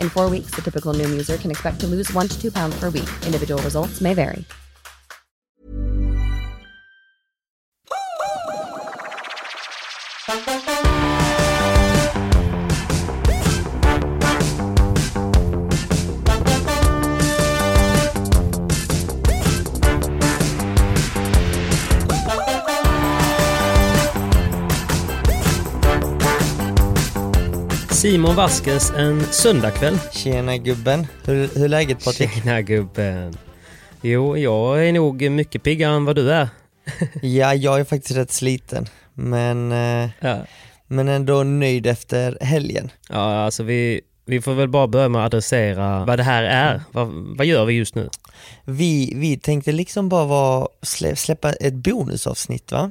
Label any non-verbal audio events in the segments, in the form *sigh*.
In four weeks, the typical Noom user can expect to lose one to two pounds per week. Individual results may vary. Simon Vaskes en söndagkväll. Tjena gubben. Hur, hur är läget Patrik? Tjena gubben. Jo, jag är nog mycket piggare än vad du är. *laughs* ja, jag är faktiskt rätt sliten. Men, eh, Ja, men ändå nöjd efter helgen. ja alltså vi, vi får väl bara börja med att adressera vad det här är. Vad, vad gör vi just nu? Vi, vi tänkte liksom bara vara, slä, släppa ett bonusavsnitt va?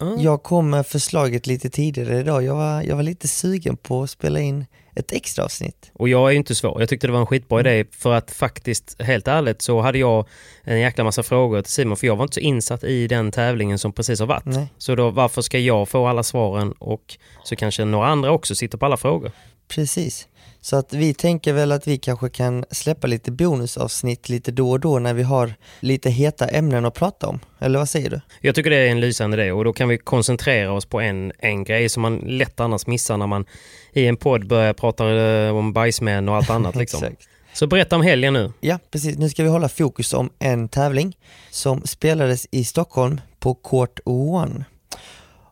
Mm. Jag kom med förslaget lite tidigare idag. Jag var, jag var lite sugen på att spela in ett extra avsnitt. Och jag är ju inte svår. Jag tyckte det var en skitbra idé för att faktiskt, helt ärligt, så hade jag en jäkla massa frågor till Simon för jag var inte så insatt i den tävlingen som precis har varit. Nej. Så då varför ska jag få alla svaren och så kanske några andra också sitter på alla frågor? Precis. Så att vi tänker väl att vi kanske kan släppa lite bonusavsnitt lite då och då när vi har lite heta ämnen att prata om. Eller vad säger du? Jag tycker det är en lysande idé och då kan vi koncentrera oss på en, en grej som man lätt annars missar när man i en podd börjar prata eh, om bajsmän och allt *laughs* annat. Liksom. Exakt. Så berätta om helgen nu. Ja, precis. Nu ska vi hålla fokus om en tävling som spelades i Stockholm på Court One.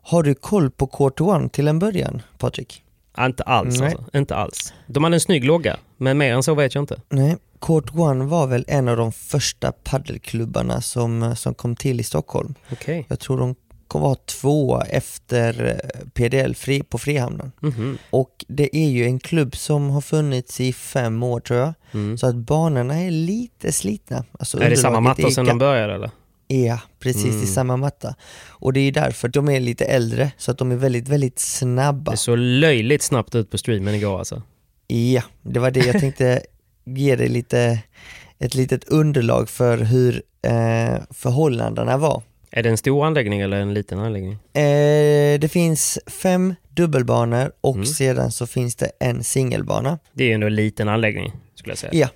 Har du koll på Court One till en början, Patrik? Inte alls Nej. alltså. Inte alls. De hade en snygg logga, men mer än så vet jag inte. Nej, Court One var väl en av de första paddelklubbarna som, som kom till i Stockholm. Okej. Jag tror de kom vara tvåa efter eh, PDL fri, på Frihamnen. Mhm. Och det är ju en klubb som har funnits i fem år tror jag. Mm. Så att banorna är lite slitna. Alltså Är det samma mattor ga- de började eller? Ja, precis Mm. i samma matta. Och det är därför de är lite äldre, så att de är väldigt, väldigt snabba. Det såg löjligt snabbt ut på streamen igår alltså. Ja, det var det jag tänkte *laughs* ge dig lite, ett litet underlag för hur eh, förhållandena var. Är det en stor anläggning eller en liten anläggning? Eh, det finns fem dubbelbanor och Mm. sedan så finns det en singelbana. Det är ju ändå en liten anläggning skulle jag säga. Ja,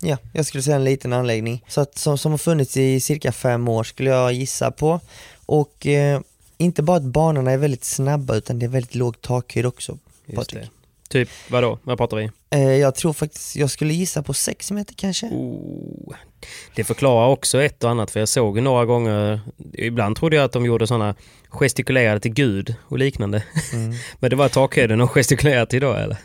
ja, jag skulle säga en liten anläggning. Så att, som, som har funnits i cirka fem år skulle jag gissa på. Och eh, inte bara att banorna är väldigt snabba utan det är väldigt låg takhöjd också. Just Patrik. det. Typ, vadå? Vad pratar vi? Eh, jag tror faktiskt, jag skulle gissa på 6 meter kanske. Oh. Det förklarar också ett och annat för jag såg några gånger, ibland trodde jag att de gjorde sådana gestikulerade till Gud och liknande. Mm. *laughs* Men det var takhöjden de gestikulerade till då eller?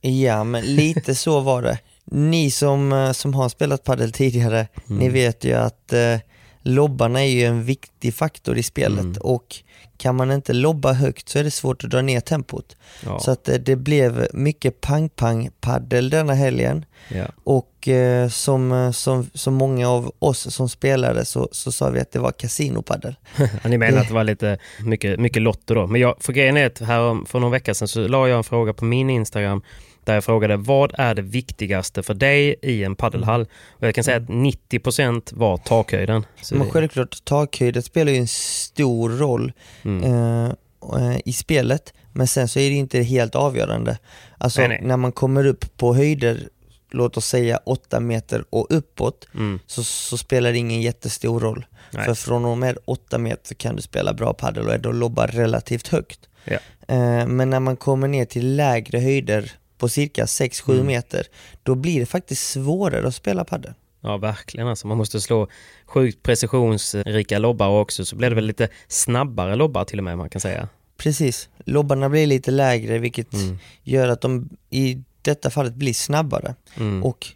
Ja, men lite så var det. Ni som, eh, som har spelat padel tidigare, Mm. ni vet ju att eh, lobbarna är ju en viktig faktor i spelet Mm. och kan man inte lobba högt så är det svårt att dra ner tempot. Ja. Så att eh, det blev mycket pang-pang-paddel denna helgen ja. och eh, som, eh, som, som många av oss som spelade så, så sa vi att det var kasinopaddel. *laughs* Ja, Ni menar att det var lite mycket, mycket lotto då. Men jag, för grejen är att här för någon vecka sedan så la jag en fråga på min Instagram där jag frågade vad är det viktigaste för dig i en paddelhall? Och jag kan säga att 90% var takhöjden. Så Men självklart, takhöjden spelar ju en stor roll mm. Eh, eh, i spelet, men sen så är det inte helt avgörande. Alltså Nej, nej. när man kommer upp på höjder, låt oss säga 8 meter och uppåt, Mm. så, så spelar det ingen jättestor roll. Nej. För från och med 8 meter kan du spela bra padel och ändå lobba relativt högt. Ja. Eh, men när man kommer ner till lägre höjder på cirka 6-7 Mm. meter, då blir det faktiskt svårare att spela padel. Ja, verkligen alltså. Man måste slå sjukt precisionsrika lobbar också, så blir det väl lite snabbare lobbar till och med man kan säga. Precis, lobbarna blir lite lägre vilket Mm. gör att de i detta fallet blir snabbare. Mm. Och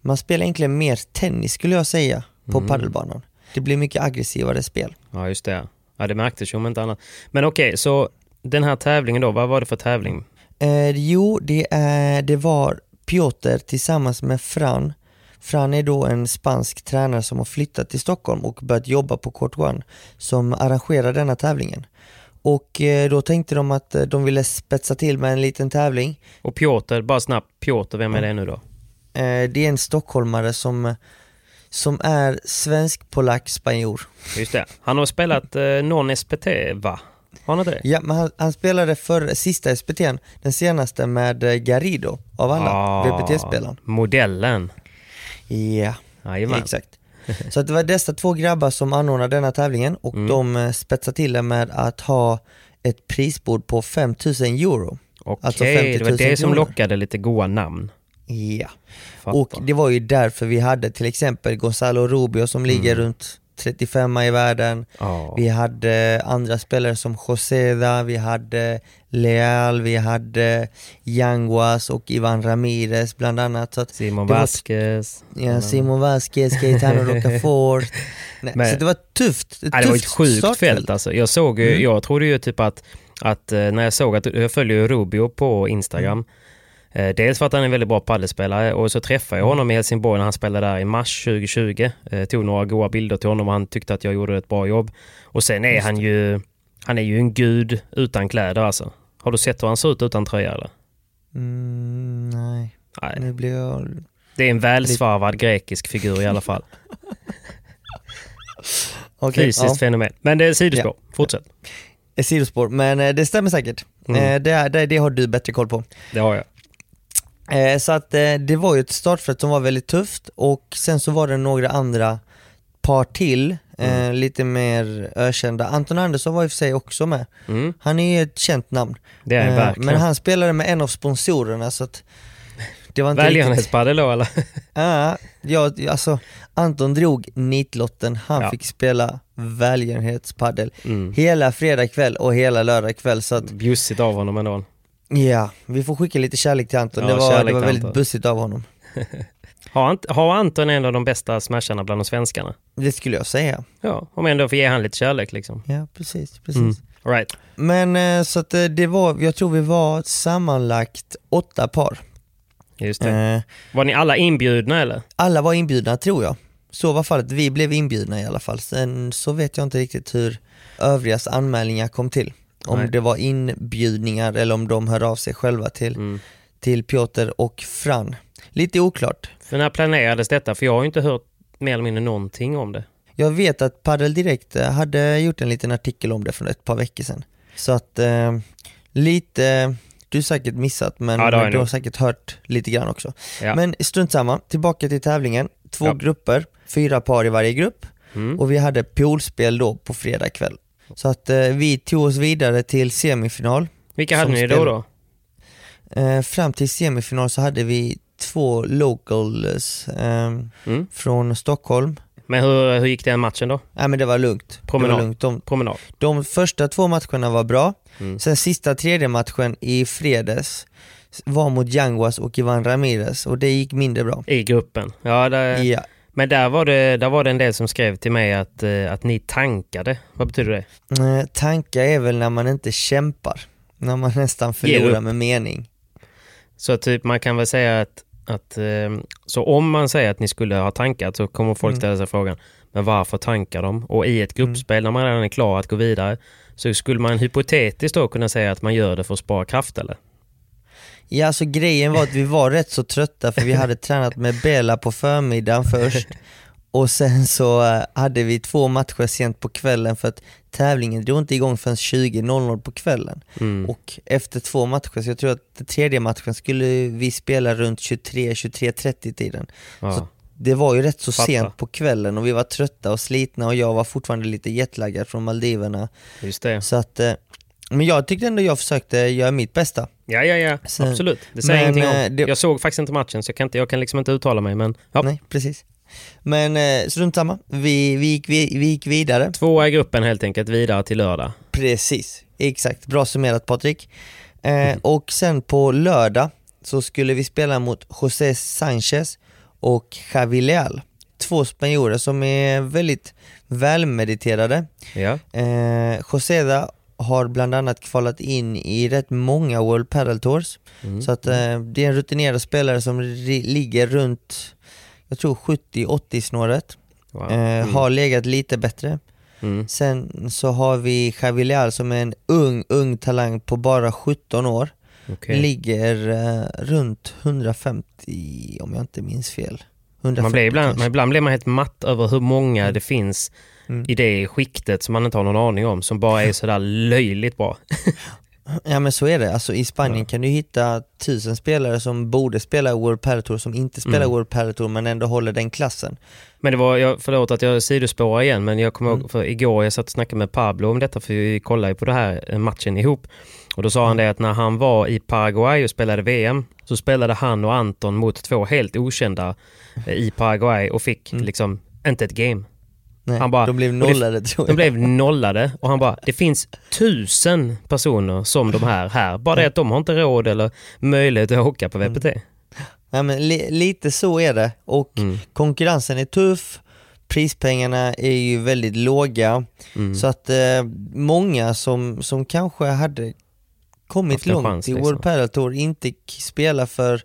man spelar egentligen mer tennis skulle jag säga på Mm. padelbanan. Det blir mycket aggressivare spel. Ja, just det. Ja, det märktes ju om inte annat. Men okej, så den här tävlingen då, vad var det för tävling? Eh, jo, det, är, det var Piotr tillsammans med Fran. Fran är då en spansk tränare som har flyttat till Stockholm och börjat jobba på Court One som arrangerar denna tävlingen. Och eh, då tänkte de att eh, de ville spetsa till med en liten tävling. Och Piotr, bara snabbt, Piotr, vem är det nu då? Eh, det är en stockholmare som, som är svensk, polack, spanjor. Just det. Han har spelat eh, non-SPT, va? Har han inte det? Ja, men han, han spelade för sista SPT'n, den senaste med eh, Garrido av alla, Ah, VPT-spelaren. Modellen. Ja, Jajamän. exakt. *laughs* Så det var dessa två grabbar som anordnade denna tävlingen och Mm. de eh, spetsade till det med att ha ett prisbord på 5000 euro. Okej, Alltså 50 det var 000 det som lockade lite goa namn. Ja. Fattar. Och det var ju därför vi hade till exempel Gonzalo Rubio som ligger Mm. runt 35 i världen. Ja. Vi hade andra spelare som Joseda, vi hade Leal, vi hade Yanguas och Ivan Ramirez bland annat. Så Simon Vasquez. Ja, Simon Vasquez, Gaetano *laughs* Rocafort. Nej, så det var tufft. Ett Ja, det var ett sjukt startfält. fält alltså. Jag såg ju, Mm. jag trodde ju typ att, att eh, när jag såg att, jag följer Rubio på Instagram. Eh, Dels för att han är en väldigt bra paddelspelare och så träffade jag Mm. honom i Helsingborg när han spelade där i mars 2020. Eh, Tog några goda bilder till honom och han tyckte att jag gjorde ett bra jobb. Och sen är han ju, han är ju en gud utan kläder alltså. Har du sett hur han ser ut utan tröja eller? Mm, nej, Nej, nu blir jag... det är en välsvarvad grekisk figur i alla fall. *laughs* Okej, Fysiskt ja, fenomen. Men det är sidospår. Fortsätt. ett sidospår, men eh, det stämmer säkert. Mm. Eh, det, det, det har du bättre koll på. Det har jag. Eh, så att eh, det var ju ett startfält som var väldigt tufft och sen så var det några andra par till, eh, lite mer ökända. Anton Andersson var i och för sig också med. Mm, Han är ju ett känt namn. det är Eh, verkligen. men han spelade med en av sponsorerna så att det var inte riktigt... Välgörenhetspadel då eller? *laughs* Ja, ja, alltså Anton drog nitlotten, han Ja. fick spela välgörenhetspadel Mm. hela fredag kväll och hela lördag kväll så att Bjussigt av honom ändå. Ja, vi får skicka lite kärlek till Anton, Ja, det var, det var väldigt Anton. bussigt av honom. *laughs* Har, Ant- har Anton en av de bästa smasharna bland de svenskarna? Det skulle jag säga. Ja, om ändå får ge han lite kärlek liksom. Ja, precis, precis. Mm. All Right. Men eh, så att eh, det var, jag tror vi var sammanlagt åtta par. Just det. Eh, Var ni alla inbjudna eller? alla var inbjudna tror jag. Så var fallet, vi blev inbjudna i alla fall. Sen så vet jag inte riktigt hur övrigas anmälningar kom till. Om Nej. det var inbjudningar eller om de hör av sig själva till, Mm. till Piotr och Fran. Lite oklart. För när planerades detta? För jag har ju inte hört mer eller mindre någonting om det. Jag vet att Padel Direkt eh, hade gjort en liten artikel om det för ett par veckor sedan. Så att eh, lite, du har säkert missat men, Ja, men du har säkert hört lite grann också. Ja. Men strunt samma, tillbaka till tävlingen. Två Ja. grupper, fyra par i varje grupp Mm. och vi hade poolspel då på fredag kväll. Så att eh, vi tog oss vidare till semifinal. Vilka hade ni då då? Eh, fram till semifinal så hade vi två locals eh, Mm. från Stockholm. Men hur, hur gick den matchen då? Nej men det var lugnt. Det Promenad. var lugnt. De, Promenad? de första två matcherna var bra, Mm. sen sista tredje matchen i fredags var mot Yanguas och Ivan Ramirez och det gick mindre bra. I gruppen? Ja, där, Ja, men där var, det, där var det en del som skrev till mig att, eh, att ni tankade. Vad betyder det? eh, tankar är väl när man inte kämpar, när man nästan förlorar med mening. Så typ man kan väl säga att, att eh, så om man säger att ni skulle ha tankat så kommer folk Mm. ställa sig frågan men varför tankar de? Och i ett gruppspel när man redan är klar att gå vidare så skulle man hypotetiskt då kunna säga att man gör det för att spara kraft eller? Ja alltså grejen var att vi var rätt så trötta för vi hade *laughs* tränat med Bela på förmiddagen först och sen så eh, hade vi två matcher sent på kvällen för att tävlingen drog inte igång förrän 20.00 på kvällen. Mm. Och efter två matcher, så jag tror att den tredje matchen skulle vi spela runt 23-23.30 tiden. Ja. Så det var ju rätt så Fattar. sent på kvällen och vi var trötta och slitna och jag var fortfarande lite jetlaggad från Maldiverna. Just det. Så att, eh, men jag tyckte ändå jag försökte göra mitt bästa. Ja, ja, ja. Sen- Absolut. Det säger men, ingenting om. eh, det- Jag såg faktiskt inte matchen så jag kan, inte, jag kan liksom inte uttala mig men ja. Nej, precis. Men eh, strunt samma, vi, vi, gick, vi, vi gick vidare. Tvåa i gruppen helt enkelt vidare till lördag. Precis, exakt. Bra summerat Patrik. Eh, och sen på lördag så skulle vi spela mot José Sanchez och Javi Leal. Två spanjorer som är väldigt välmediterade. Ja. Eh, Joseda har bland annat kvalat in i rätt många World Padel Tours. Mm. Så att eh, det är en rutinerad spelare som ligger runt, jag tror 70-80 snåret. Wow. Eh, Mm. Har legat lite bättre. Mm. Sen så har vi Javi Leal som är en ung, ung talang på bara 17 år. Okej. Ligger eh, runt 150 om jag inte minns fel. 140 Man blir ibland, kanske. man, ibland blir man helt matt över hur många det finns Mm. i det skiktet som man inte har någon aning om, som bara är sådär löjligt bra. Ja men så är det, alltså i Spanien Ja. kan du hitta tusen spelare som borde spela World Padel Tour som inte spelar Mm. World Padel Tour men ändå håller den klassen. Men det var, jag, förlåt att jag sidospårar igen, men jag kommer Mm. ihåg, för igår jag satt och snackade med Pablo om detta, för vi kollade ju på det här eh, matchen ihop. Och då sa han det att när han var i Paraguay och spelade VM, så spelade han och Anton mot två helt okända eh, i Paraguay och fick Mm. liksom inte ett game. Nej, Han bara- de blev och det- nollade tror De jag. blev nollade och han bara, det finns tusen personer som de här här. Bara det att de har inte råd eller möjlighet att åka på VPT. Ja, men li, lite så är det och Mm. konkurrensen är tuff, prispengarna är ju väldigt låga Mm. så att eh, många som, som kanske hade kommit långt chans, i liksom. World Padel Tour inte spelar för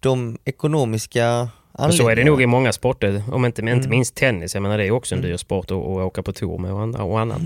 de ekonomiska Och så är det nog i många sporter, om inte, inte Mm. minst tennis. Jag menar det är också en dyr sport att, att åka på tour med och och annat.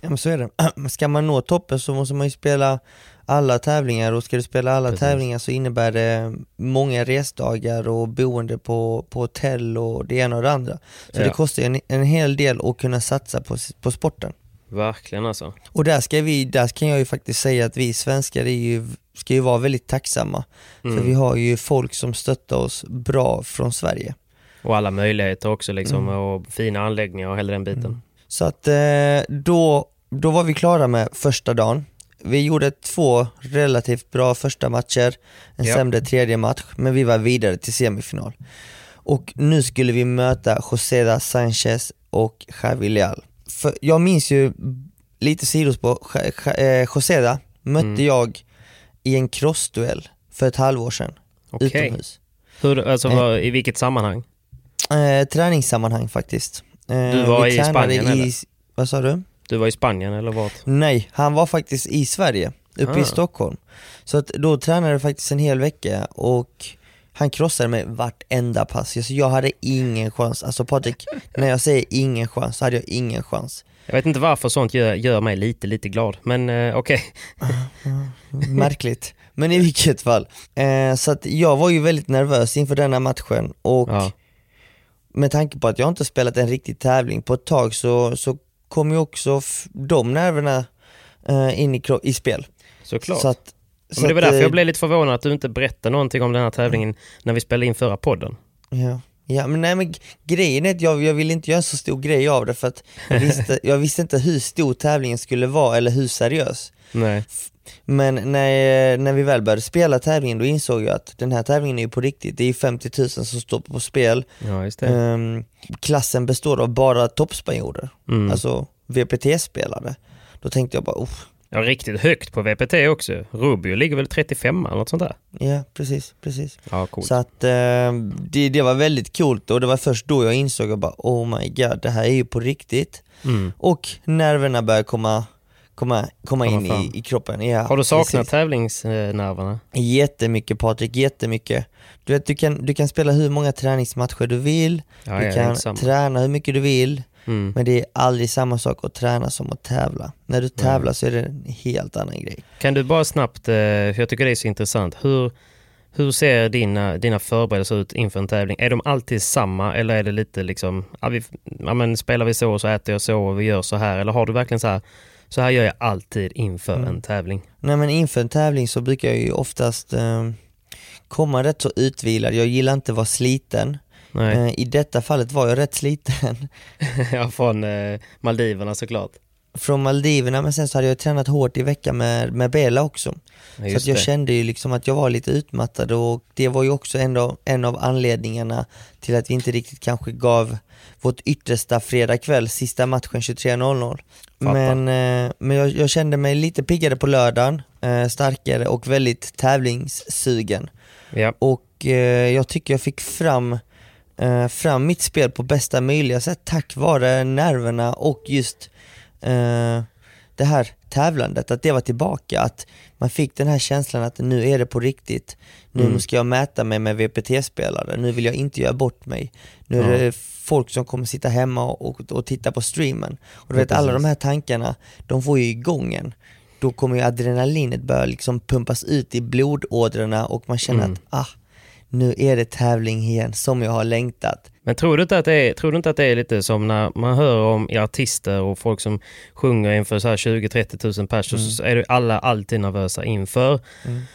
Ja men så är det. *clears throat* Ska man nå toppen så måste man ju spela alla tävlingar och ska du spela alla Precis. tävlingar så innebär det många resdagar och boende på, på hotell och det ena och det andra. Så Ja. det kostar en, en hel del att kunna satsa på, på sporten. Verkligen alltså. Och där, ska vi, där kan jag ju faktiskt säga att vi svenskar är ju, ska ju vara väldigt tacksamma. Mm. För vi har ju folk som stöttar oss bra från Sverige. Och alla möjligheter också liksom Mm. och fina anläggningar och hela den biten. Så att eh, då, då var vi klara med första dagen. Vi gjorde två relativt bra första matcher, en Ja. sämre tredje match, men vi var vidare till semifinal. Och nu skulle vi möta Joseda Sanchez och Javi Leal. För jag minns ju lite sidospår, eh, Joseda mötte Mm. jag i en crossduell för ett halvår sedan, Okej. utomhus. Hur, alltså, Eh. vad, I vilket sammanhang? Eh, träningssammanhang faktiskt. Eh, Du var i Spanien, i, eller? Vad sa du? Du var i Spanien eller vart? Nej, han var faktiskt i Sverige, uppe Ah. i Stockholm. Så att då tränade jag faktiskt en hel vecka och han krossade mig vartenda pass. Så jag hade ingen chans. Alltså Patrik, när jag säger ingen chans så hade jag ingen chans. Jag vet inte varför sånt gör, gör mig lite, lite glad. Men eh, okej. *laughs* Märkligt. Men i vilket fall. Eh, så att jag var ju väldigt nervös inför denna matchen och Ja. med tanke på att jag inte spelat en riktig tävling på ett tag så, så kom ju också de nerverna eh, in i, i spel. Såklart. Så att, Men det var att, därför eh, jag blev lite förvånad att du inte berättade någonting om den här tävlingen när vi spelade in förra podden. Ja, ja men nej men grejen är att jag, jag ville inte göra en så stor grej av det för att jag visste, *laughs* jag visste inte hur stor tävlingen skulle vara eller hur seriös. Nej. Men när, när vi väl började spela tävlingen då insåg jag att den här tävlingen är ju på riktigt, det är 50 000 som står på spel. Ja, just. Ehm, klassen består av bara toppspanjorer, Mm. alltså VPT-spelare. Då tänkte jag bara, Ja, riktigt högt på VPT också. Rubio ligger väl 35 eller något sånt där. ja precis, precis. Ja, coolt. Så att eh, det, det var väldigt coolt och det var först då jag insåg att bara, oh my god, det här är ju på riktigt. Mm. Och nerverna börjar komma, komma, komma in i, i kroppen. Ja, Har du saknat precis. tävlingsnerverna? Jättemycket Patrik, jättemycket. Du, vet, du, kan, du kan spela hur många träningsmatcher du vill, Ja, du ja, kan träna hur mycket du vill, Mm. men det är aldrig samma sak att träna som att tävla. När du tävlar så är det en helt annan grej. Kan du bara snabbt, eh, för jag tycker det är så intressant, hur Hur ser dina, dina förberedelser ut inför en tävling? Är de alltid samma eller är det lite liksom, ja, vi, ja, men spelar vi så så äter jag så och vi gör så här eller har du verkligen så här, så här gör jag alltid inför Mm. en tävling? Nej men inför en tävling så brukar jag ju oftast eh, komma rätt så utvilad, jag gillar inte att vara sliten. Nej. Eh, I detta fallet var jag rätt sliten *laughs* ja, från eh, Maldiverna såklart. från Maldiverna men sen så hade jag tränat hårt i veckan med, med Bela också. Ja, Så att jag det. kände ju liksom att jag var lite utmattad och det var ju också en av, en av anledningarna till att vi inte riktigt kanske gav vårt yttersta fredag kväll, sista matchen 23.00. Fattar. Men, eh, men jag, jag kände mig lite piggare på lördagen, eh, starkare och väldigt tävlingssugen. Ja. Och eh, jag tycker jag fick fram, eh, fram mitt spel på bästa möjliga sätt tack vare nerverna och just eh, det här tävlandet, att det var tillbaka, att man fick den här känslan att nu är det på riktigt. Nu Mm. ska jag mäta mig med VPT-spelare, nu vill jag inte göra bort mig. Nu är Ja. det folk som kommer sitta hemma och, och, titta på streamen. Och du vet alla de här tankarna, de får ju igång en. Då kommer ju adrenalinet börja liksom pumpas ut i blodådrorna och man känner Mm. att ah, nu är det tävling igen som jag har längtat. Men tror du, inte att det är, tror du inte att det är lite som när man hör om artister och folk som sjunger inför så här 20-30 000 pers Mm. så är det alla alltid nervösa inför.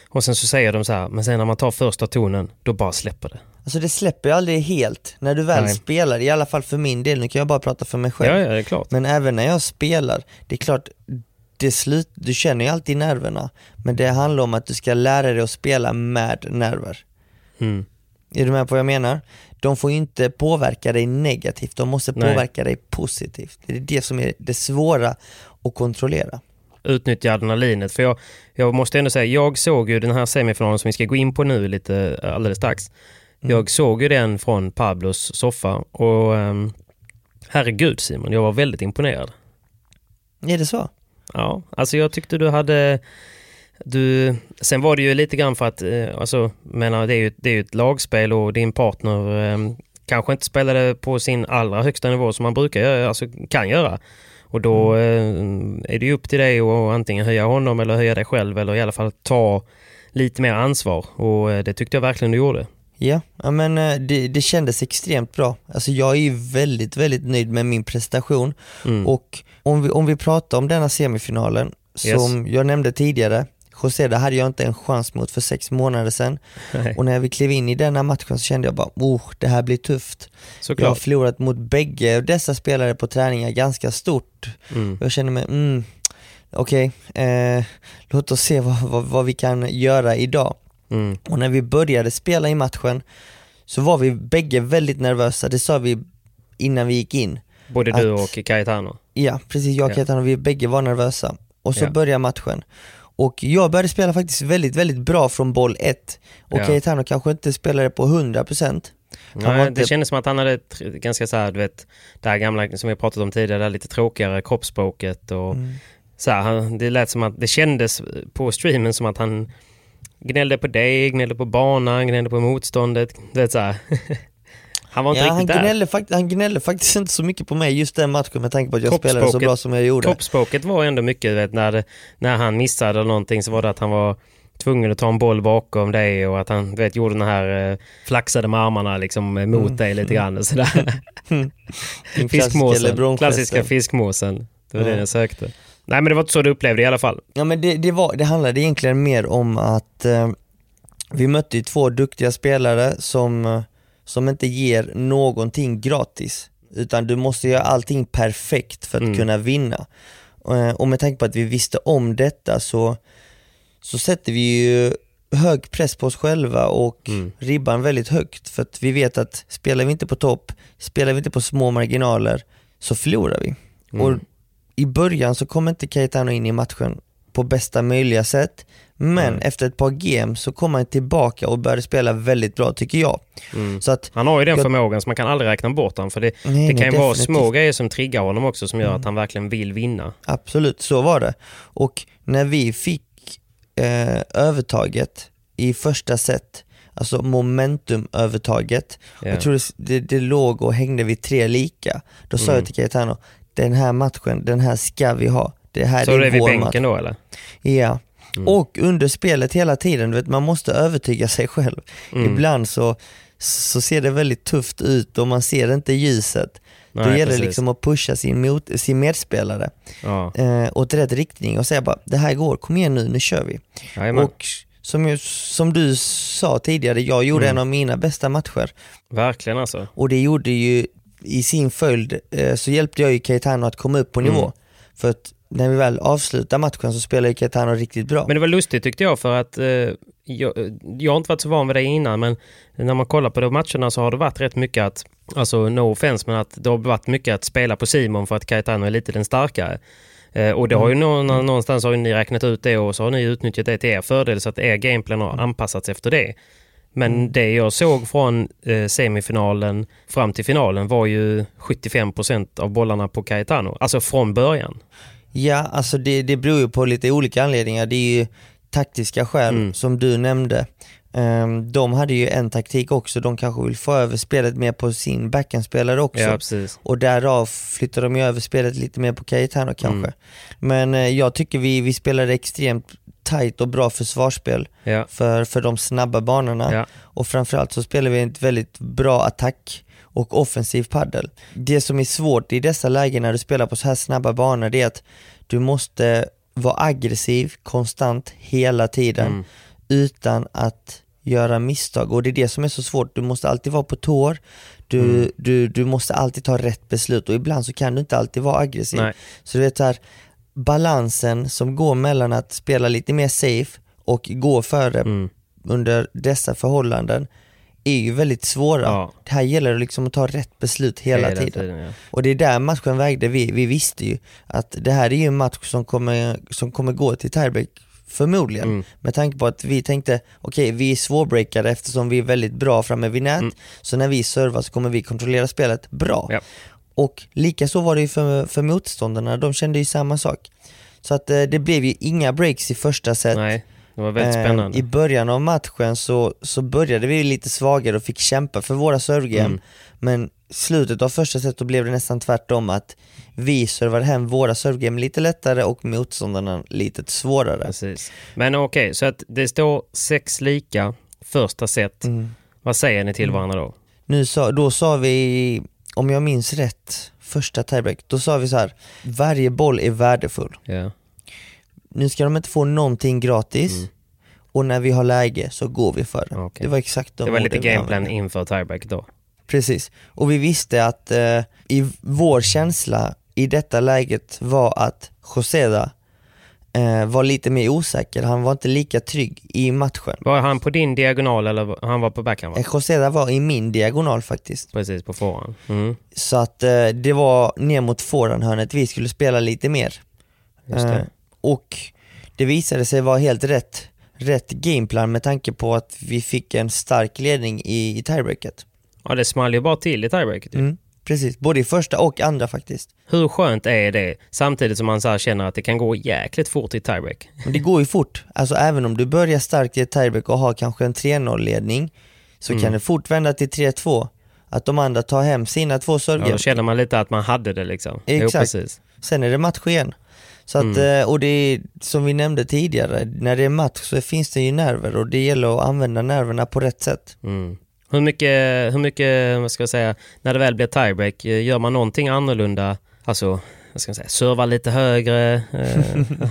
Och sen så säger de så här, men sen när man tar första tonen, då bara släpper det. Alltså det släpper ju aldrig helt när du väl Nej. spelar, i alla fall för min del, nu kan jag bara prata för mig själv. Ja, ja, det är klart. Men även när jag spelar, det är klart, det slut, du känner ju alltid nerverna, men det handlar om att du ska lära dig att spela med nerver. Mm. Är du med på vad jag menar? De får ju inte påverka dig negativt, de måste Nej. påverka dig positivt. Det är det som är det svåra att kontrollera. Utnyttja adrenalinet. För jag, jag måste ändå säga, jag såg ju den här semifinalen som vi ska gå in på nu lite eh, alldeles strax. Mm. Jag såg ju den från Pablos soffa och um, herregud Simon, jag var väldigt imponerad. Är det så? Ja, alltså jag tyckte du hade... Du, sen var det ju lite grann för att, eh, alltså, menar, det är ju det är ju ett lagspel och din partner eh, kanske inte spelade på sin allra högsta nivå som man brukar göra, alltså kan göra. Och då eh, är det ju upp till dig att antingen höja honom eller höja dig själv eller i alla fall ta lite mer ansvar och eh, det tyckte jag verkligen du gjorde. Ja, ja men eh, det, det kändes extremt bra. Alltså jag är ju väldigt, väldigt nöjd med min prestation. Mm. Och om vi, om vi pratar om denna semifinalen, Yes. som jag nämnde tidigare, José, det hade jag inte en chans mot för sex månader sedan. Nej, Och när vi klev in i denna matchen så kände jag bara, oh, det här blir tufft. Jag har såklart. förlorat mot bägge dessa spelare på träningar ganska stort. Mm. Jag känner mig, mm, okej, eh, låt oss se vad, vad, vad vi kan göra idag. Mm. Och när vi började spela i matchen så var vi bägge väldigt nervösa, det sa vi innan vi gick in. Både du Att- och Cayetano. Ja, precis, jag och Ja. Vi bägge var nervösa. Och så Ja. började matchen. Och jag började spela faktiskt väldigt, väldigt bra från boll 1. Och Ja. Cayetano kanske inte spelade på 100%. Han var Nej, inte- Det kändes som att han hade ett ganska så här, du vet, det här gamla som vi pratat om tidigare, det här lite tråkigare kroppsspråket och Mm. så här, han, det lät som att, det kändes på streamen som att han gnällde på dig, gnällde på banan, gnällde på motståndet. Det är så. *laughs* han var inte Ja, han, riktigt där. gnällde fakt- han gnällde faktiskt inte så mycket på mig just den matchen med tanke på att jag spelade så bra som jag gjorde. Kroppsspråket var ändå mycket, vet, när, när han missade någonting så var det att han var tvungen att ta en boll bakom dig och att han vet, gjorde den här eh, flaxade med armarna liksom eh, mot Mm. dig lite grann. och Sådär. *laughs* Din klassiska Fiskmåsen. Klassiska fiskmåsen. Det var Ja. det jag sökte. Nej men det var inte så du upplevde i alla fall. Ja men det, det, var, det handlade egentligen mer om att eh, vi mötte ju två duktiga spelare som, eh, som inte ger någonting gratis. Utan du måste göra allting perfekt för att Mm. kunna vinna. Eh, och med tanke på att vi visste om detta så, så sätter vi ju hög press på oss själva och Mm. ribban väldigt högt. För att vi vet att spelar vi inte på topp, spelar vi inte på små marginaler så förlorar vi. Mm. Och i början så kom inte Cayetano in i matchen på bästa möjliga sätt. Men Mm. efter ett par game så kom han tillbaka och började spela väldigt bra tycker jag. Mm. Så att, Han har ju den Jag- förmågan så man kan aldrig räkna bort honom. För det, nej, det nej, kan ju vara definitivt. små grejer som triggar honom också som gör Mm. att han verkligen vill vinna. Absolut, så var det. Och när vi fick eh, övertaget i första set, alltså momentumövertaget, Ja. jag tror det, det, låg och hängde vid tre lika. Då sa Mm. jag till Cayetano, den här matchen, den här ska vi ha. Det här Så är är vår bänken match. då eller? Ja, Och under spelet hela tiden, vet, man måste övertyga sig själv. Mm. Ibland så, så ser det väldigt tufft ut och man ser inte ljuset. Då Nej, gäller det precis. liksom att pusha sin, mot, sin medspelare Ja, eh, åt rätt riktning och säga bara det här går, kom igen nu, nu kör vi. jajamän. Och som, som du sa tidigare, jag gjorde Mm. en av mina bästa matcher Verkligen alltså. och det gjorde ju i sin följd eh, så hjälpte jag ju Caetano att komma upp på nivå. Mm. För att när vi väl avslutar matchen så spelar Caetano riktigt bra. Men det var lustigt tyckte jag för att eh, jag, jag har inte varit så van vid det innan men när man kollar på de matcherna så har det varit rätt mycket att, alltså no offense, men att det har varit mycket att spela på Simon för att Caetano är lite den starkare. Eh, och det har ju nå- nå- någonstans har ni räknat ut det och så har ni utnyttjat det till er fördel så att er gameplan har anpassats efter det. Men det jag såg från eh, semifinalen fram till finalen var ju 75% av bollarna på Caetano. Alltså från början. Ja, alltså det, det beror ju på lite olika anledningar. Det är ju taktiska skäl Mm. som du nämnde. Ehm, de hade ju en taktik också, de kanske vill få över spelet mer på sin backhandspelare också. Ja. Och därav flyttar de ju över spelet lite mer på Cayetano kanske. Mm. Men eh, jag tycker vi, vi spelade extremt tight och bra försvarsspel Ja. för, för de snabba banorna. Ja. Och framförallt så spelar vi ett väldigt bra attack och offensiv paddel. Det som är svårt i dessa lägen när du spelar på så här snabba banor det är att du måste vara aggressiv konstant hela tiden Mm. utan att göra misstag och det är det som är så svårt. Du måste alltid vara på tår, du, Mm. du, du måste alltid ta rätt beslut och ibland så kan du inte alltid vara aggressiv. Nej. Så du vet så här, balansen som går mellan att spela lite mer safe och gå före Mm. under dessa förhållanden är ju väldigt svåra. Ja. Det här gäller liksom att ta rätt beslut hela, tiden. ja. Och det är där matchen vägde. Vi, vi visste ju att det här är ju en match som kommer, som kommer gå till tiebreak förmodligen. Mm. Med tanke på att vi tänkte, okej vi är svårbreakade eftersom vi är väldigt bra framme vid nät. Mm. Så när vi servar så kommer vi kontrollera spelet bra. Ja. Och lika så var det ju för, för motståndarna, de kände ju samma sak. Så att eh, det blev ju inga breaks i första set. Nej, det var väldigt Eh, spännande. I början av matchen så, så började vi lite svagare och fick kämpa för våra servegame. Mm. Men slutet av första set då blev det nästan tvärtom att vi servade hem våra servegame lite lättare och motståndarna lite svårare. Precis. Men okej, så att det står sex lika första set. Mm. Vad säger ni till varandra då? Nu sa, då sa vi, om jag minns rätt, första tiebreak, då sa vi så här: varje boll är värdefull. Ja. Nu ska de inte få någonting gratis Mm. och när vi har läge så går vi för det. Okej. Det var exakt de Det var lite gameplan inför tiebreak då. Precis, och vi visste att eh, i vår känsla i detta läget var att Joseda eh, var lite mer osäker, han var inte lika trygg i matchen. Var han på din diagonal eller han var på backhand? Va? Eh, Joseda var i min diagonal faktiskt. Precis, på förhand. Mm. Så att eh, det var ner mot forehandhörnet vi skulle spela lite mer. Just det. Och det visade sig vara helt rätt, rätt gameplan med tanke på att vi fick en stark ledning i, i tiebreaket. Ja, det small ju bara till i tiebreaket. Mm, precis, både i första och andra faktiskt. Hur skönt är det samtidigt som man så känner att det kan gå jäkligt fort i tiebreak? Men det går ju fort, alltså även om du börjar starkt i ett tiebreak och har kanske en 3-0 ledning så Mm. kan det fort vända till 3-2. Att de andra tar hem sina två Ja, servegame. då känner man lite att man hade det liksom. Jo, Exakt. precis. Sen är det match igen. Så att, Mm. eh, och det är som vi nämnde tidigare, när det är match så finns det ju nerver och det gäller att använda nerverna på rätt sätt. Mm. Hur mycket, hur mycket, vad ska jag säga, när det väl blir tiebreak, eh, gör man någonting annorlunda? Alltså, vad ska jag säga, serva lite högre? Eh, *laughs*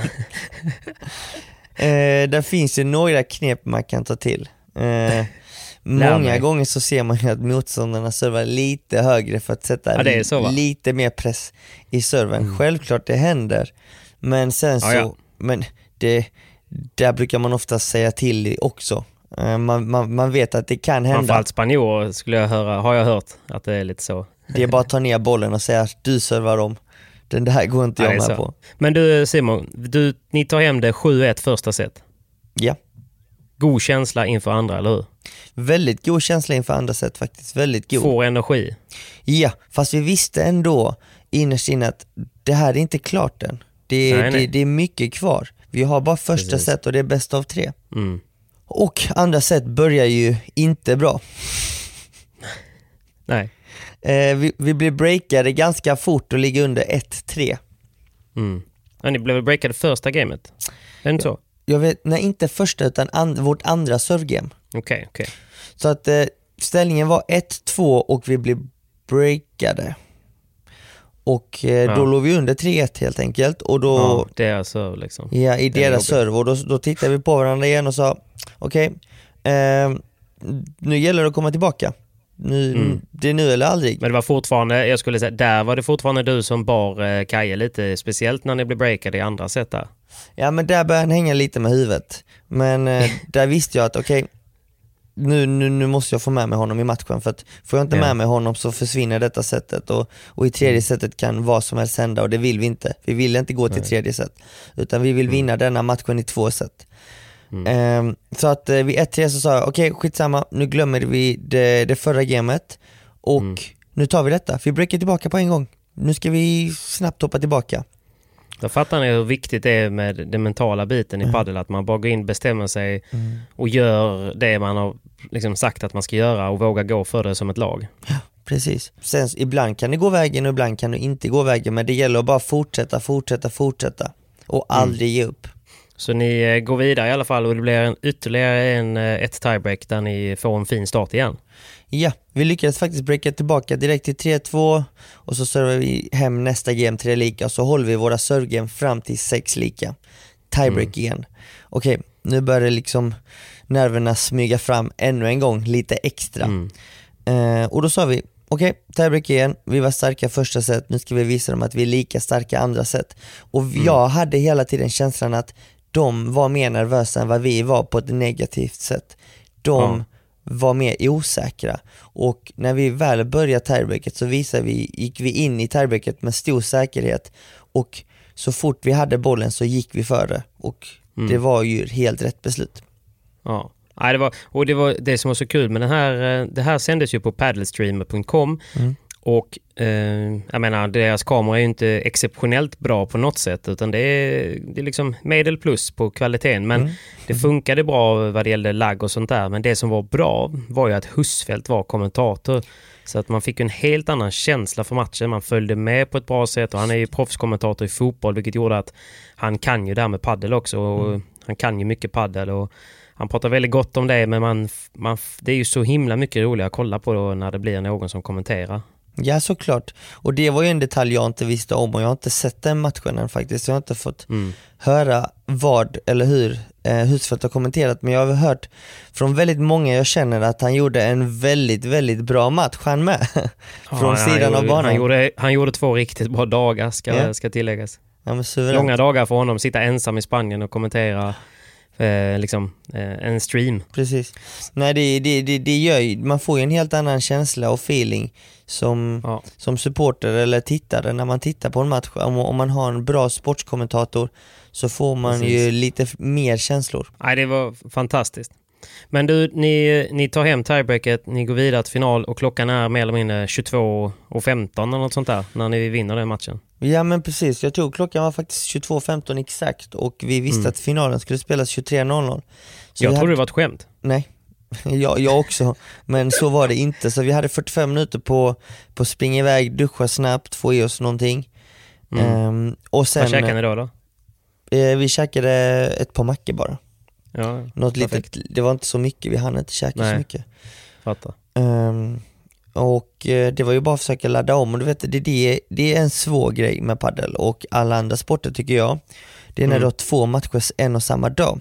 Eh, där finns ju några knep man kan ta till. Eh, *laughs* många gånger så ser man ju att motståndarna servar lite högre för att sätta Ja, så, lite mer press i serven. Självklart det händer, men sen så, Ja, ja. men det, där brukar man ofta säga till också. Eh, man, man, man vet att det kan hända. Framförallt spanjorer skulle jag höra, har jag hört att det är lite så. Det är bara att ta ner bollen och säga att du servar om. Den där går inte Ja, jag är med så. på. Men du Simon, du, ni tar hem det 7-1 första set. Ja. God känsla inför andra, eller hur? Väldigt god känsla inför andra set faktiskt, väldigt god. Får energi. Ja, fast vi visste ändå innerst inne att det här är inte klart än. Det är, Nej, nej. Det, det är mycket kvar. Vi har bara första Precis. set och det är bäst av tre. Mm. Och andra set börjar ju inte bra. *laughs* Nej. Eh, vi, vi blir breakade ganska fort och ligger under 1-3. Mm. Ja, ni blev breakade första gamet? Är det inte så? jag vet, nej inte första utan and, vårt andra servegame. Okej, okej. Så att eh, ställningen var 1-2 och vi blev breakade. Och eh, Ja. då låg vi under 3-1 helt enkelt och då, Ja, det är alltså liksom. ja, i deras serve och då, då tittade vi på varandra igen och sa okej, ehm, nu gäller det att komma tillbaka. Nu, Mm. Det är nu eller aldrig. Men det var fortfarande, jag skulle säga, där var det fortfarande du som bar eh, Kaje lite, speciellt när ni blev breakade i andra set där. Ja men där började han hänga lite med huvudet. Men eh, *laughs* där visste jag att okej, nu, nu, nu måste jag få med mig honom i matchen för att får jag inte Ja. med mig honom så försvinner detta sättet och, och i tredje Mm. sättet kan vad som helst hända och det vill vi inte. Vi vill inte gå till Nej. tredje set utan vi vill vinna denna matchen i två set. Mm. Ehm, så att eh, vid 1-3 så sa jag okej skitsamma, nu glömmer vi det, det förra gamet och Mm. nu tar vi detta. Vi breakar tillbaka på en gång. Nu ska vi snabbt hoppa tillbaka. Då fattar ni hur viktigt det är med den mentala biten i padel, att man bara går in, bestämmer sig och gör det man har liksom sagt att man ska göra och vågar gå för det som ett lag. Precis. Sen ibland kan det gå vägen och ibland kan det inte gå vägen men det gäller att bara fortsätta, fortsätta, fortsätta och aldrig ge upp. Så ni eh, går vidare i alla fall och det blir en, ytterligare en, eh, ett tiebreak där ni får en fin start igen. Ja, vi lyckades faktiskt breaka tillbaka direkt till 3-2 och så servar vi hem nästa game 3 lika och så håller vi våra servegame fram till 6 lika. Tiebreak igen. Okej, nu börjar liksom nerverna smyga fram ännu en gång lite extra. Mm. Eh, och då sa vi, okej, tiebreak igen, vi var starka första set, nu ska vi visa dem att vi är lika starka andra set. Och jag hade hela tiden känslan att de var mer nervösa än vad vi var på ett negativt sätt. De Ja. var mer osäkra. Och när vi väl började tiebreaket så visade vi, gick vi in i tiebreaket med stor säkerhet och så fort vi hade bollen så gick vi före och Mm. det var ju helt rätt beslut. Ja. Nej, det var, och det var det som var så kul med den här, eh, det här sändes ju på paddlestreamer.com Mm. Och eh, jag menar deras kamera är ju inte exceptionellt bra på något sätt utan det är, det är liksom medel plus på kvaliteten. Men Mm. det funkade bra vad det gällde lagg och sånt där. Men det som var bra var ju att Husfeldt var kommentator. Så att man fick en helt annan känsla för matchen, man följde med på ett bra sätt och han är ju proffskommentator i fotboll vilket gjorde att han kan ju det här med paddel också. Och han kan ju mycket paddel och han pratar väldigt gott om det men man, man, det är ju så himla mycket roligare att kolla på när det blir någon som kommenterar. Ja såklart, och det var ju en detalj jag inte visste om och jag har inte sett den matchen än faktiskt. Jag har inte fått Mm. höra vad eller hur eh, Husfeldt har kommenterat men jag har hört från väldigt många jag känner att han gjorde en väldigt, väldigt bra match han med. *laughs* från Ja, sidan av gjorde- banan. Han gjorde, han gjorde två riktigt bra dagar ska, Ja. ska tilläggas. Ja. Långa dagar för honom, sitta ensam i Spanien och kommentera eh, liksom, eh, en stream. Precis. Nej det, det, det, det gör ju, man får ju en helt annan känsla och feeling som, Ja. som supporter eller tittare när man tittar på en match. Om, om man har en bra sportskommentator så får man Precis. ju lite mer känslor. Nej, det var fantastiskt. Men du, ni, ni tar hem tiebreaket, ni går vidare till final och klockan är mer eller mindre 22 och 15 eller något sånt där när ni vinner den matchen. Ja men precis, jag tror klockan var faktiskt 22.15 exakt och vi visste Mm. att finalen skulle spelas 23.00. Så Jag trodde hade, det var ett skämt. Nej, *laughs* jag, jag också, men så var det inte. Så vi hade 45 minuter på, på att springa iväg, duscha snabbt, få i oss någonting. Mm. Ehm, och sen, Vad käkade ni då? då? eh, vi käkade ett par mackor bara. Ja, Något Perfekt. litet, det var inte så mycket, vi hann inte käka Nej. så mycket. fattar. Ehm, och eh, det var ju bara att försöka ladda om och du vet, det, det, det är en svår grej med paddel och alla andra sporter tycker jag. Det är när Mm. du har två matcher en och samma dag.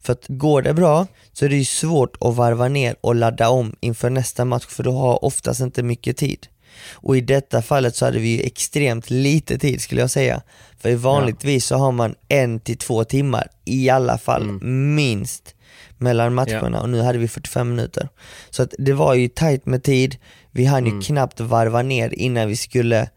För att går det bra så är det ju svårt att varva ner och ladda om inför nästa match för du har oftast inte mycket tid. Och i detta fallet så hade vi ju extremt lite tid skulle jag säga. För vanligtvis så har man en till två timmar i alla fall, Mm. minst mellan matcherna och nu hade vi 45 minuter. Så att det var ju tajt med tid, vi hann ju Mm. knappt varva ner innan vi skulle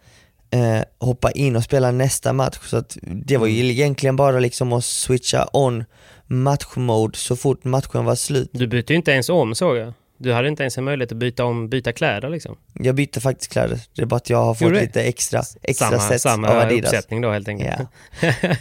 eh, hoppa in och spela nästa match. Så att det var ju Mm. egentligen bara liksom att switcha on matchmode så fort matchen var slut. Du bytte ju inte ens om såg jag. Du hade inte ens en möjlighet att byta om, byta kläder liksom. Jag bytte faktiskt kläder, det är bara att jag har fått lite extra, extra samma sets samma av Adidas. uppsättning då helt enkelt. Ja. *laughs*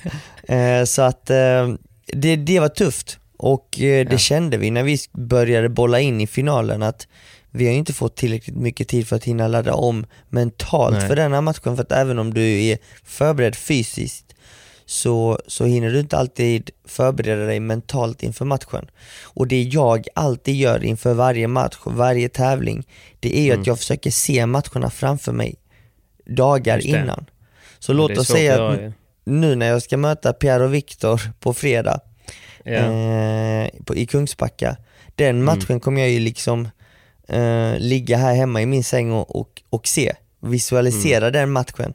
Eh, så att eh, det, det var tufft och eh, det Ja. kände vi när vi började bolla in i finalen att vi har ju inte fått tillräckligt mycket tid för att hinna ladda om mentalt Nej. för denna matchen för att även om du är förberedd fysiskt så, så hinner du inte alltid förbereda dig mentalt inför matchen. Och det jag alltid gör inför varje match, varje tävling, det är ju Mm. att jag försöker se matcherna framför mig dagar innan. Så låt Det är oss säga att nu när jag ska möta Pierre och Viktor på fredag Ja. eh, på, i Kungsbacka, den matchen kommer jag ju liksom eh, ligga här hemma i min säng och, och, och se, visualisera den matchen.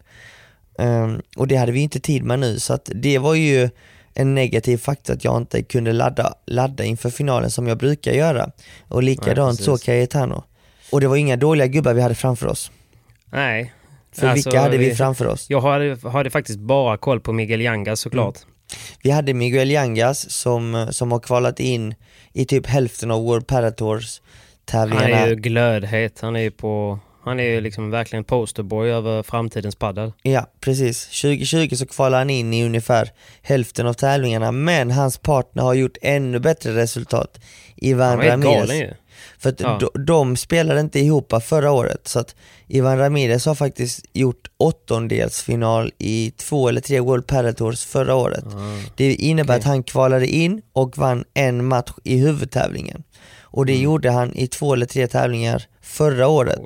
Ehm, och det hade vi inte tid med nu så att det var ju en negativ faktor att jag inte kunde ladda, ladda inför finalen som jag brukar göra. Och likadant så Cayetano. Och det var inga dåliga gubbar vi hade framför oss. Nej. För Alltså, vilka hade vi framför oss? Jag hade, hade faktiskt bara koll på Miguel Yangas såklart. Vi hade Miguel Yangas som, som har kvalat in i typ hälften av World Paratours Han tävlingarna. är ju glödhet. Han är ju på... Han är ju liksom verkligen posterboy över framtidens paddel. Ja, precis. 2020 så kvalade han in i ungefär hälften av tävlingarna, men hans partner har gjort ännu bättre resultat. Ivan Han Ramirez. galen ju. För att Ja. de, de spelade inte ihop förra året, så att Ivan Ramirez har faktiskt gjort åttondelsfinal i två eller tre World Padel Tours förra året. Det innebär okej. att han kvalade in och vann en match i huvudtävlingen. Och Mm. det gjorde han i två eller tre tävlingar förra året.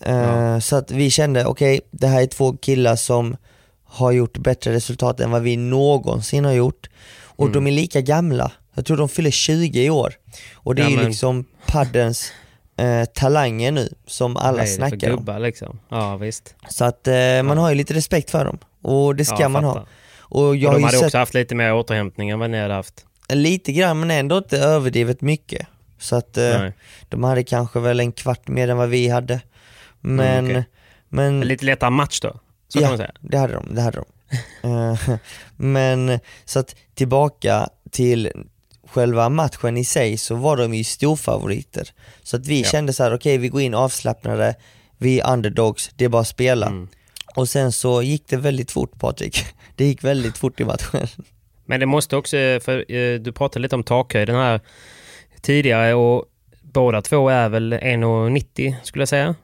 Eh, Så att vi kände, okej, det här är två killar som har gjort bättre resultat än vad vi någonsin har gjort. Och Mm. de är lika gamla. Jag tror de fyller 20 i år. Och det är Ja, ju men- liksom paddens eh, talanger nu som alla är det för snackar om. gubbar liksom? Ja visst. Så att eh, man har ju lite respekt för dem. Och det ska Ja, man ha. Och jag Och har de hade sett också haft lite mer återhämtning än vad ni hade haft. lite grann men ändå inte överdrivet mycket. Så att eh, Nej. de hade kanske väl en kvart mer än vad vi hade. Men, Mm, okej. men En lite lättare match då, så kan man säga. det hade de. Det hade de. Eh, *laughs* Men så att tillbaka till själva matchen i sig så var de ju storfavoriter. Så att vi Ja. kände så här: okej vi går in avslappnade, vi är underdogs, det är bara att spela. Mm. Och sen så gick det väldigt fort Patrik. *laughs* Det gick väldigt fort i matchen. Men det måste också, för eh, du pratade lite om takhöjden här tidigare och båda två är väl 1,90 skulle jag säga.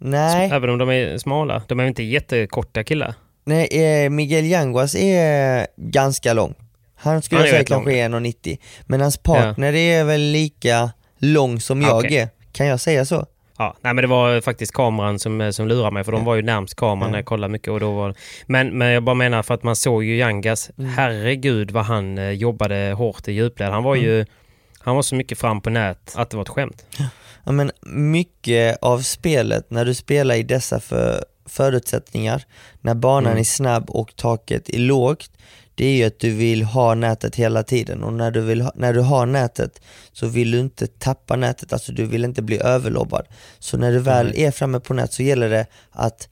Nej, Även om de är smala. De är inte jättekorta killar. nej eh, Miguel Yanguas är ganska lång. Han skulle Han jag säga kanske är 1,90. Men hans partner är väl lika lång som jag Okej. är. Kan jag säga så? Ja, nej men det var faktiskt kameran som, eh, som lurade mig för de Ja. var ju närmst kameran Ja. när jag kollade mycket och då var men, men jag bara menar för att man såg ju Yangas, Mm. herregud vad han eh, jobbade hårt i djupled. Han var Mm. ju, han var så mycket fram på nät att det var ett skämt. Ja, men mycket av spelet när du spelar i dessa för, förutsättningar, när banan Mm. är snabb och taket är lågt, det är ju att du vill ha nätet hela tiden och när du, vill ha, när du har nätet så vill du inte tappa nätet, alltså du vill inte bli överlobbad. Så när du väl är framme på nät så gäller det att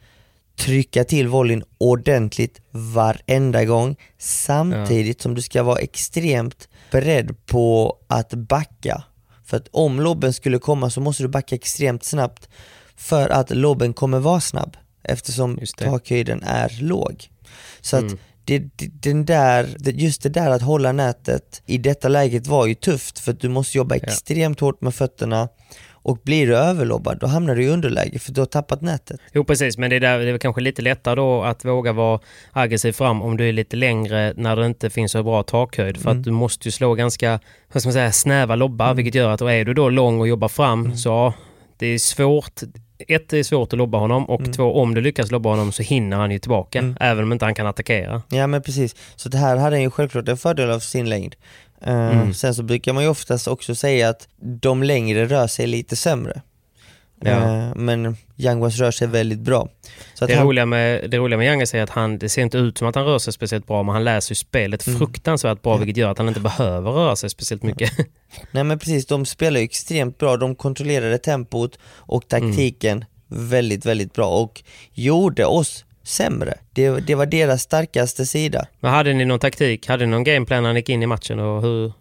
trycka till volleyn ordentligt varenda gång samtidigt som du ska vara extremt beredd på att backa. För att om lobben skulle komma så måste du backa extremt snabbt för att lobben kommer vara snabb eftersom takhöjden är låg. Så Mm. att det, det, den där, just det där att hålla nätet i detta läget var ju tufft för att du måste jobba extremt hårt med fötterna och blir du överlobbad då hamnar du i underläge för du har tappat nätet. Jo precis, men det är, där, det är kanske lite lättare då att våga vara aggressiv fram om du är lite längre när det inte finns så bra takhöjd. För Mm. att du måste ju slå ganska, vad ska man säga, snäva lobbar, vilket gör att är du då lång och jobbar fram Mm. så ja, det är svårt. Ett, det är svårt att lobba honom och Mm. två, om du lyckas lobba honom så hinner han ju tillbaka, Mm. även om inte han kan attackera. Ja men precis, så det här hade han ju självklart en fördel av sin längd. Eh, Mm. Sen så brukar man ju oftast också säga att de längre rör sig lite sämre. Ja. Eh, men Yanguas rör sig väldigt bra. Så Det han, roliga med, det roliga med Yangas är att han, det ser inte ut som att han rör sig speciellt bra, men han läser ju spelet Mm. fruktansvärt bra, vilket gör att han inte behöver röra sig speciellt mycket. *laughs* nej men precis, de spelar ju extremt bra, de kontrollerade tempot och taktiken väldigt, väldigt bra och gjorde oss sämre. Det, det var deras starkaste sida. Men hade ni någon taktik? Hade ni någon gameplan när ni gick in i matchen? Och hur?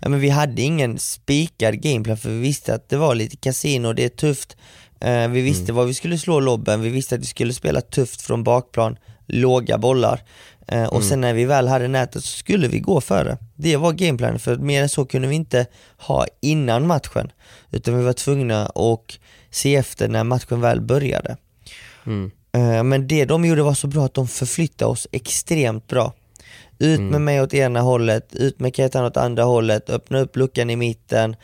Ja, men vi hade ingen spikad gameplan för vi visste att det var lite kasino, det är tufft. Eh, vi visste var vi skulle slå lobben, vi visste att vi skulle spela tufft från bakplan, låga bollar. Eh, och sen när vi väl hade nätet så skulle vi gå före. Det var gameplanen, för mer än så kunde vi inte ha innan matchen. Utan vi var tvungna att se efter när matchen väl började. Mm. Eh, Men det de gjorde var så bra att de förflyttade oss extremt bra. Ut med mig åt ena hållet, ut med Cayetano åt andra hållet, öppna upp luckan i mitten,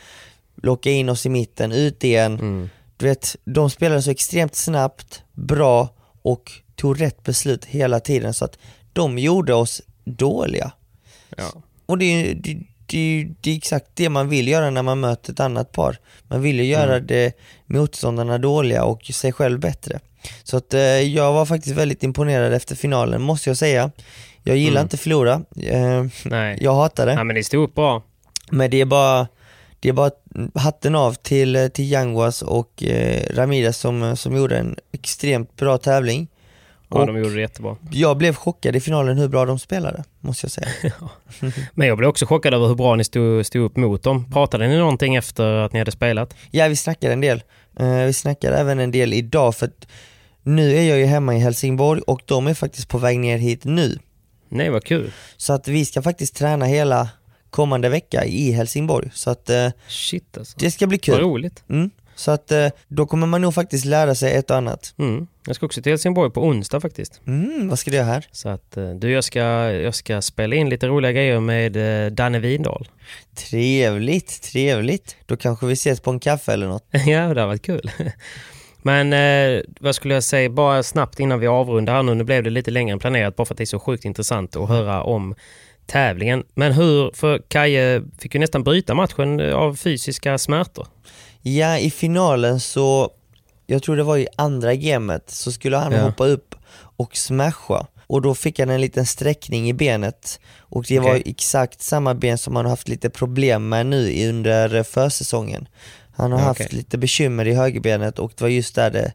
locka in oss i mitten, ut igen. Du vet, de spelade så extremt snabbt, bra och tog rätt beslut hela tiden så att de gjorde oss dåliga. Ja. Och det det, det, det är exakt det man vill göra när man möter ett annat par. Man vill ju göra det motståndarna dåliga och sig själv bättre. Så att eh, jag var faktiskt väldigt imponerad efter finalen, måste jag säga. Jag gillar inte förlora, eh, Nej. jag hatar det. Ja, men det stod upp bra. Men det är bara, det är bara hatten av till, eh, till Yanguas och eh, Ramirez som, som gjorde en extremt bra tävling. Ja, Och- de gjorde det jättebra. Jag blev chockad i finalen hur bra de spelade, måste jag säga. *laughs* Men jag blev också chockad över hur bra ni stod, stod upp mot dem. Pratade ni någonting efter att ni hade spelat? Ja, vi snackade en del. Eh, vi snackade även en del idag för att nu är jag ju hemma i Helsingborg och de är faktiskt på väg ner hit nu. Nej, vad kul. Så att vi ska faktiskt träna hela kommande vecka i Helsingborg. Så att eh, Shit alltså. det ska bli Vad kul. roligt. Mm. Så att eh, då kommer man nog faktiskt lära sig ett och annat. Mm. Jag ska också till Helsingborg på onsdag faktiskt. Mm, vad ska du göra här? Så att eh, du, jag ska, jag ska spela in lite roliga grejer med eh, Danne Windahl. Trevligt, trevligt. Då kanske vi ses på en kaffe eller något. *laughs* ja, det har varit kul. *laughs* Men eh, vad skulle jag säga, bara snabbt innan vi avrundar här nu, nu blev det lite längre än planerat bara för att det är så sjukt intressant att höra om tävlingen. Men hur, för Kaje fick ju nästan bryta matchen eh, av fysiska smärtor. Ja, i finalen så, jag tror det var i andra gamet, så skulle han Ja. hoppa upp och smasha. Och då fick han en liten sträckning i benet. Och det var Okej. exakt samma ben som han har haft lite problem med nu under försäsongen. Han har Ja, haft lite bekymmer i högerbenet och det var just där det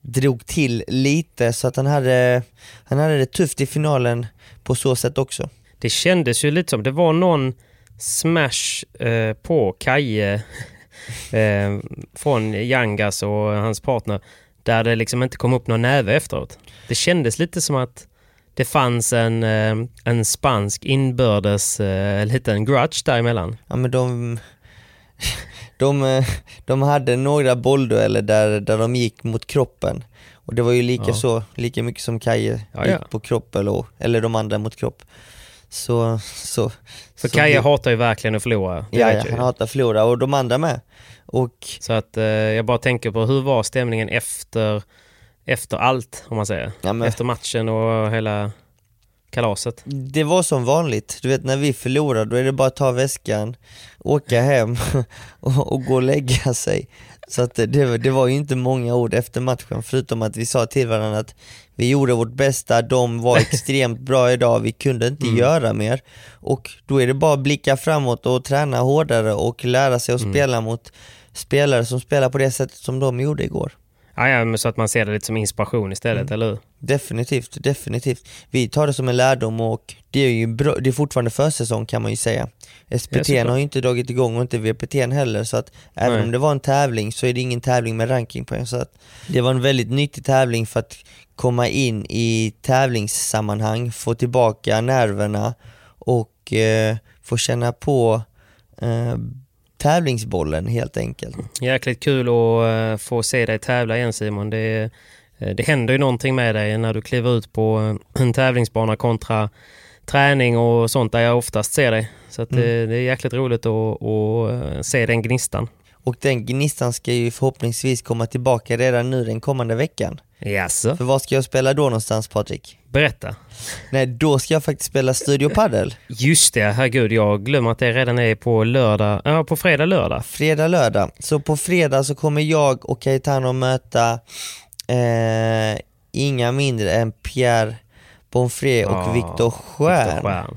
drog till lite så att han hade, han hade det tufft i finalen på så sätt också. Det kändes ju lite som, det var någon smash eh, på Kaje *laughs* eh, från Yangas och hans partner där det liksom inte kom upp någon näve efteråt. Det kändes lite som att det fanns en, eh, en spansk inbördes eh, liten grudge däremellan. Ja men de, de, eh, de hade några bolldueller där, där de gick mot kroppen. Och det var ju lika Ja. så, lika mycket som Kaje Ja, gick ja. på kropp eller, eller de andra mot kropp. Så, så, För så Kaje det- hatar ju verkligen att förlora. Ja, ja han hatar förlora och de andra med. Och Så att eh, jag bara tänker på hur var stämningen efter, efter allt, om man säger. ja, men, Efter matchen och hela kalaset. det var som vanligt, du vet när vi förlorar då är det bara att ta väskan, åka hem *laughs* och, och gå och lägga sig. Så att det, det var ju inte många ord efter matchen förutom att vi sa till varandra att vi gjorde vårt bästa, de var *laughs* extremt bra idag, vi kunde inte göra mer. Och då är det bara att blicka framåt och träna hårdare och lära sig att spela mot spelare som spelar på det sättet som de gjorde igår. Ja, ja, men så att man ser det lite som inspiration istället, eller hur? Definitivt, definitivt. Vi tar det som en lärdom och det är ju bra, det är fortfarande försäsong kan man ju säga. SPT har ju inte dragit igång och inte VPT heller så att även Nej. om det var en tävling så är det ingen tävling med rankingpoäng så att det var en väldigt nyttig tävling för att komma in i tävlingssammanhang, få tillbaka nerverna och eh, få känna på eh, tävlingsbollen helt enkelt. Jäkligt kul att eh, få se dig tävla igen Simon. Det, eh, det händer ju någonting med dig när du kliver ut på eh, en tävlingsbana kontra träning och sånt där jag oftast ser dig. Så att det, det är jäkligt roligt att, att se den gnistan. Och den gnistan ska ju förhoppningsvis komma tillbaka redan nu den kommande veckan. Jaså? För vad ska jag spela då någonstans Patrik? Berätta. Nej, då ska jag faktiskt spela Studio Padel. Just det, herregud, jag glömmer att det redan är på lördag, ja på fredag, lördag. Fredag, lördag. Så på fredag så kommer jag och Caetano möta eh, inga mindre än Pierre Bonfré och Ja, Viktor Stjern. Viktor Stjern.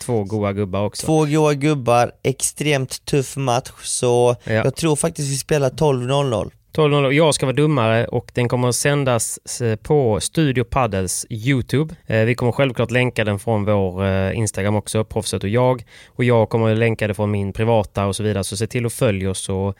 Två goa gubbar också. Två goa gubbar, extremt tuff match, så Ja. jag tror faktiskt vi spelar 12.00. 12.00. Jag ska vara domare och den kommer att sändas eh, på Studio Paddles YouTube. Eh, vi kommer självklart länka den från vår eh, Instagram också, Proffset och jag. Och jag kommer att länka det från min privata och så vidare. Så se till att följa oss och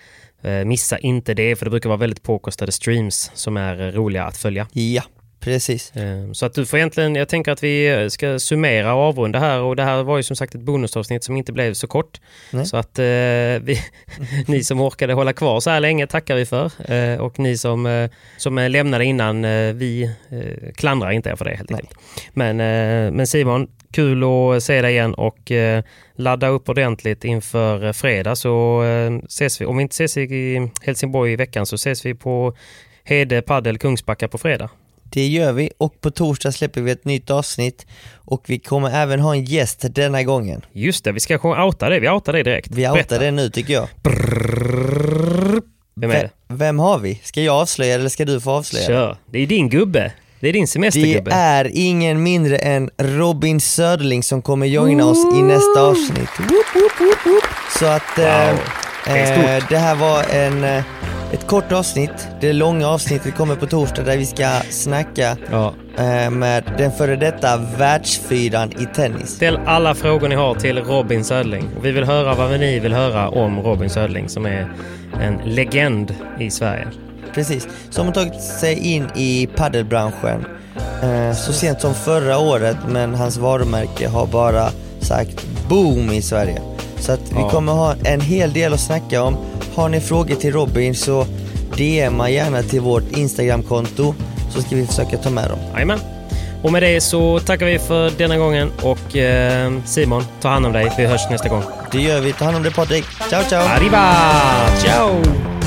missa inte det, för det brukar vara väldigt påkostade streams som är roliga att följa. Ja, Precis. Eh, Så att du får egentligen, jag tänker att vi ska summera och avrunda här och det här var ju som sagt ett bonusavsnitt som inte blev så kort. Nej. Så att eh, vi, *laughs* ni som orkade hålla kvar så här länge tackar vi för. Eh, och ni som, eh, som eh, lämnade innan, eh, vi eh, klandrar inte er för det helt enkelt. Men, eh, men Simon, kul att se dig igen och eh, ladda upp ordentligt inför eh, fredag så eh, ses vi, om vi inte ses i Helsingborg i veckan så ses vi på Hede Paddel Kungsbacka på fredag. Det gör vi och på torsdag släpper vi ett nytt avsnitt och vi kommer även ha en gäst denna gången. Just det, vi ska outa det. Vi outar det direkt. Vi outar det nu tycker jag. Vem är det? Vem, vem har vi? Ska jag avslöja eller ska du få avslöja? Kör. Det är din gubbe. Det är din Det semestergubbe. är ingen mindre än Robin Söderling som kommer joina oss i nästa avsnitt. Så att eh, Wow. Det eh, det här var en, eh, ett kort avsnitt. Det långa avsnittet kommer på torsdag där vi ska snacka Ja. eh, med den före detta världsfyran i tennis. Ställ alla frågor ni har till Robin Södling. Vi vill höra vad ni vill höra om Robin Södling som är en legend i Sverige. Precis, som har tagit sig in i paddelbranschen eh, så sent som förra året men hans varumärke har bara sagt boom i Sverige. Så att vi Ja. kommer ha en hel del att snacka om. Har ni frågor till Robin så DMa gärna till vårt Instagramkonto så ska vi försöka ta med dem. Jajamän. Och med det så tackar vi för denna gången och eh, Simon, ta hand om dig. Vi hörs nästa gång. Det gör vi, ta hand om dig Patrik. Ciao ciao! Arriba! Ciao!